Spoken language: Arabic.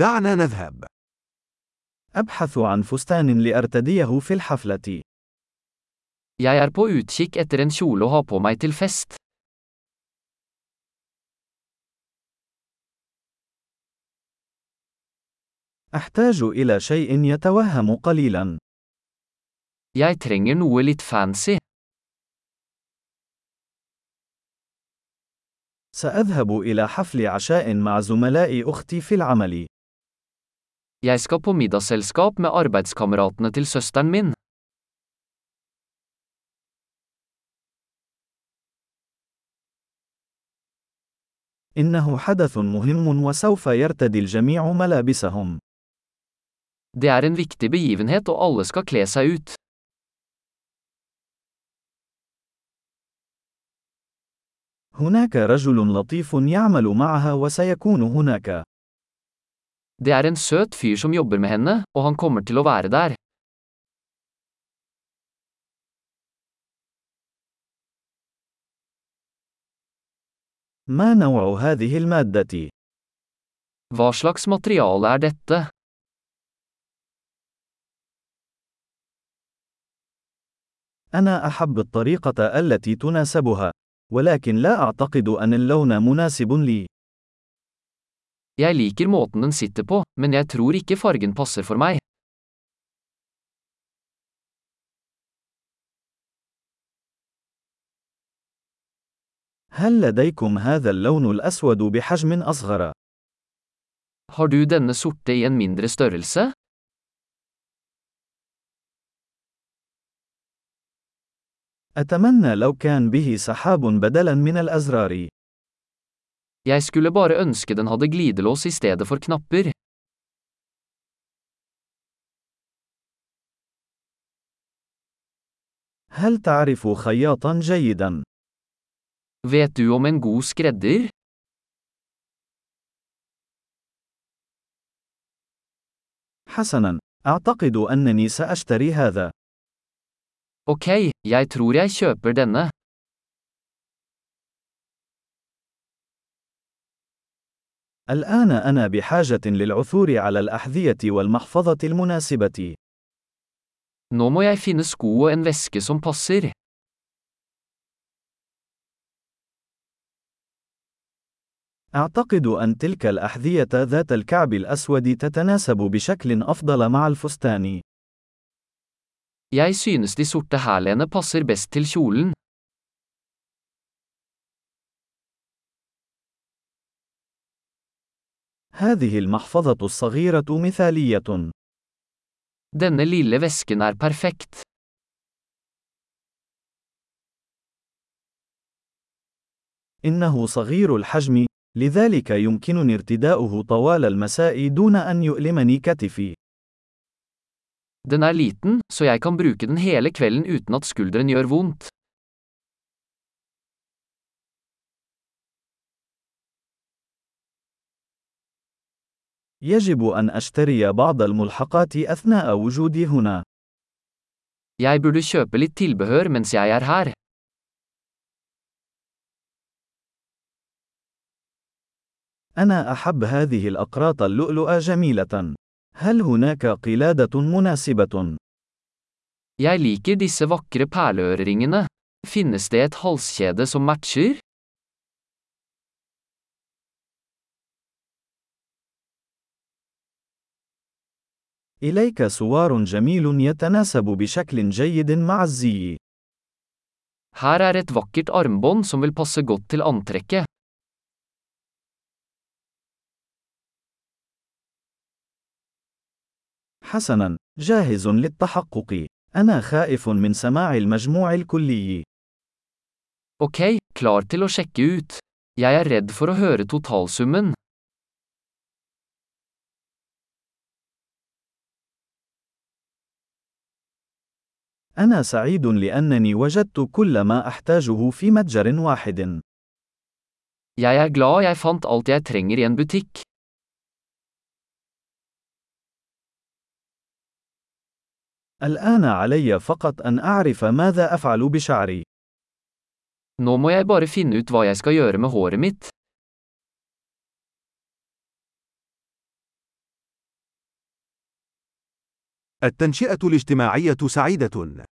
دعنا نذهب. أبحث عن فستان لأرتديه في الحفلة. Jeg er på utkikk etter en kjole å ha på meg til fest. أحتاج إلى شيء يتوهم قليلا. Jeg trenger noe litt fancy. سأذهب إلى حفل عشاء مع زملاء أختي في العمل. Jeg skal på middagsselskap med arbeidskameratene til søsteren min. إنه حدث مهم وسوف يرتدي الجميع ملابسهم. Det er en viktig begivenhet og alle skal kle seg ut. هناك رجل لطيف يعمل معها وسيكون هناك. Det er en søt fyr som jobber med henne, og han kommer til å være der. ما نوع هذه المادة؟ Hva slags materiale er dette? أنا أحب الطريقة التي تناسبها، ولكن لا أعتقد أن اللون مناسب لي. Jeg liker måten den sitter på, men jeg tror ikke fargen passer for meg. هل لديكم هذا اللون الأسود بحجم أصغر؟ Har du denne sorte i en mindre størrelse? أتمنى لو كان به سحاب بدلاً من الأزرار. Jeg skulle bare ønske den hadde glidelås i stedet for knapper. هل تعرف خياطاً جيداً؟ Vet du om en god skredder? حسناً، أعتقد أنني سأشتري هذا. Ok, jeg tror jeg kjøper denne. الآن أنا بحاجة للعثور على الأحذية والمحفظة المناسبة. Nå må jeg finne sko og en veske som passer. أعتقد أن تلك الأحذية ذات الكعب الأسود تتناسب بشكل أفضل مع الفستان. Jeg synes de sorte hælene passer best til kjolen. هذه المحفظة الصغيرة مثالية. Denne lille vesken er perfekt. إنه صغير الحجم، لذلك يمكنني ارتداؤه طوال المساء دون أن يؤلمني كتفي. Den er liten, så jeg kan bruke den hele kvelden uten at skulderen gjør vondt. يجب أن أشتري بعض الملحقات أثناء وجودي هنا. Jeg burde kjøpe litt tilbehør mens jeg er her. أنا أحب هذه الأقراط اللؤلؤة جميلة. هل هناك قلادة مناسبة؟ Jeg liker disse vakre perleøreringene. Finnes det et halskjede som matcher? إليك سوار جميل يتناسب بشكل جيد مع الزي. Her er et vakkert armbånd som vil passe godt til antrekket. حسناً، جاهز للتحقق. أنا خائف من سماع المجموع الكلي. Ok, klar til å sjekke ut. Jeg er redd for å høre totalsummen. أنا سعيد لأنني وجدت كل ما أحتاجه في متجر واحد. Jeg er glad jeg fant alt jeg trenger i en butikk. الآن علي فقط أن أعرف ماذا أفعل بشعري. Nå må jeg bare finne ut hva jeg skal gjøre med håret mitt. التنشئة الاجتماعية سعيدة.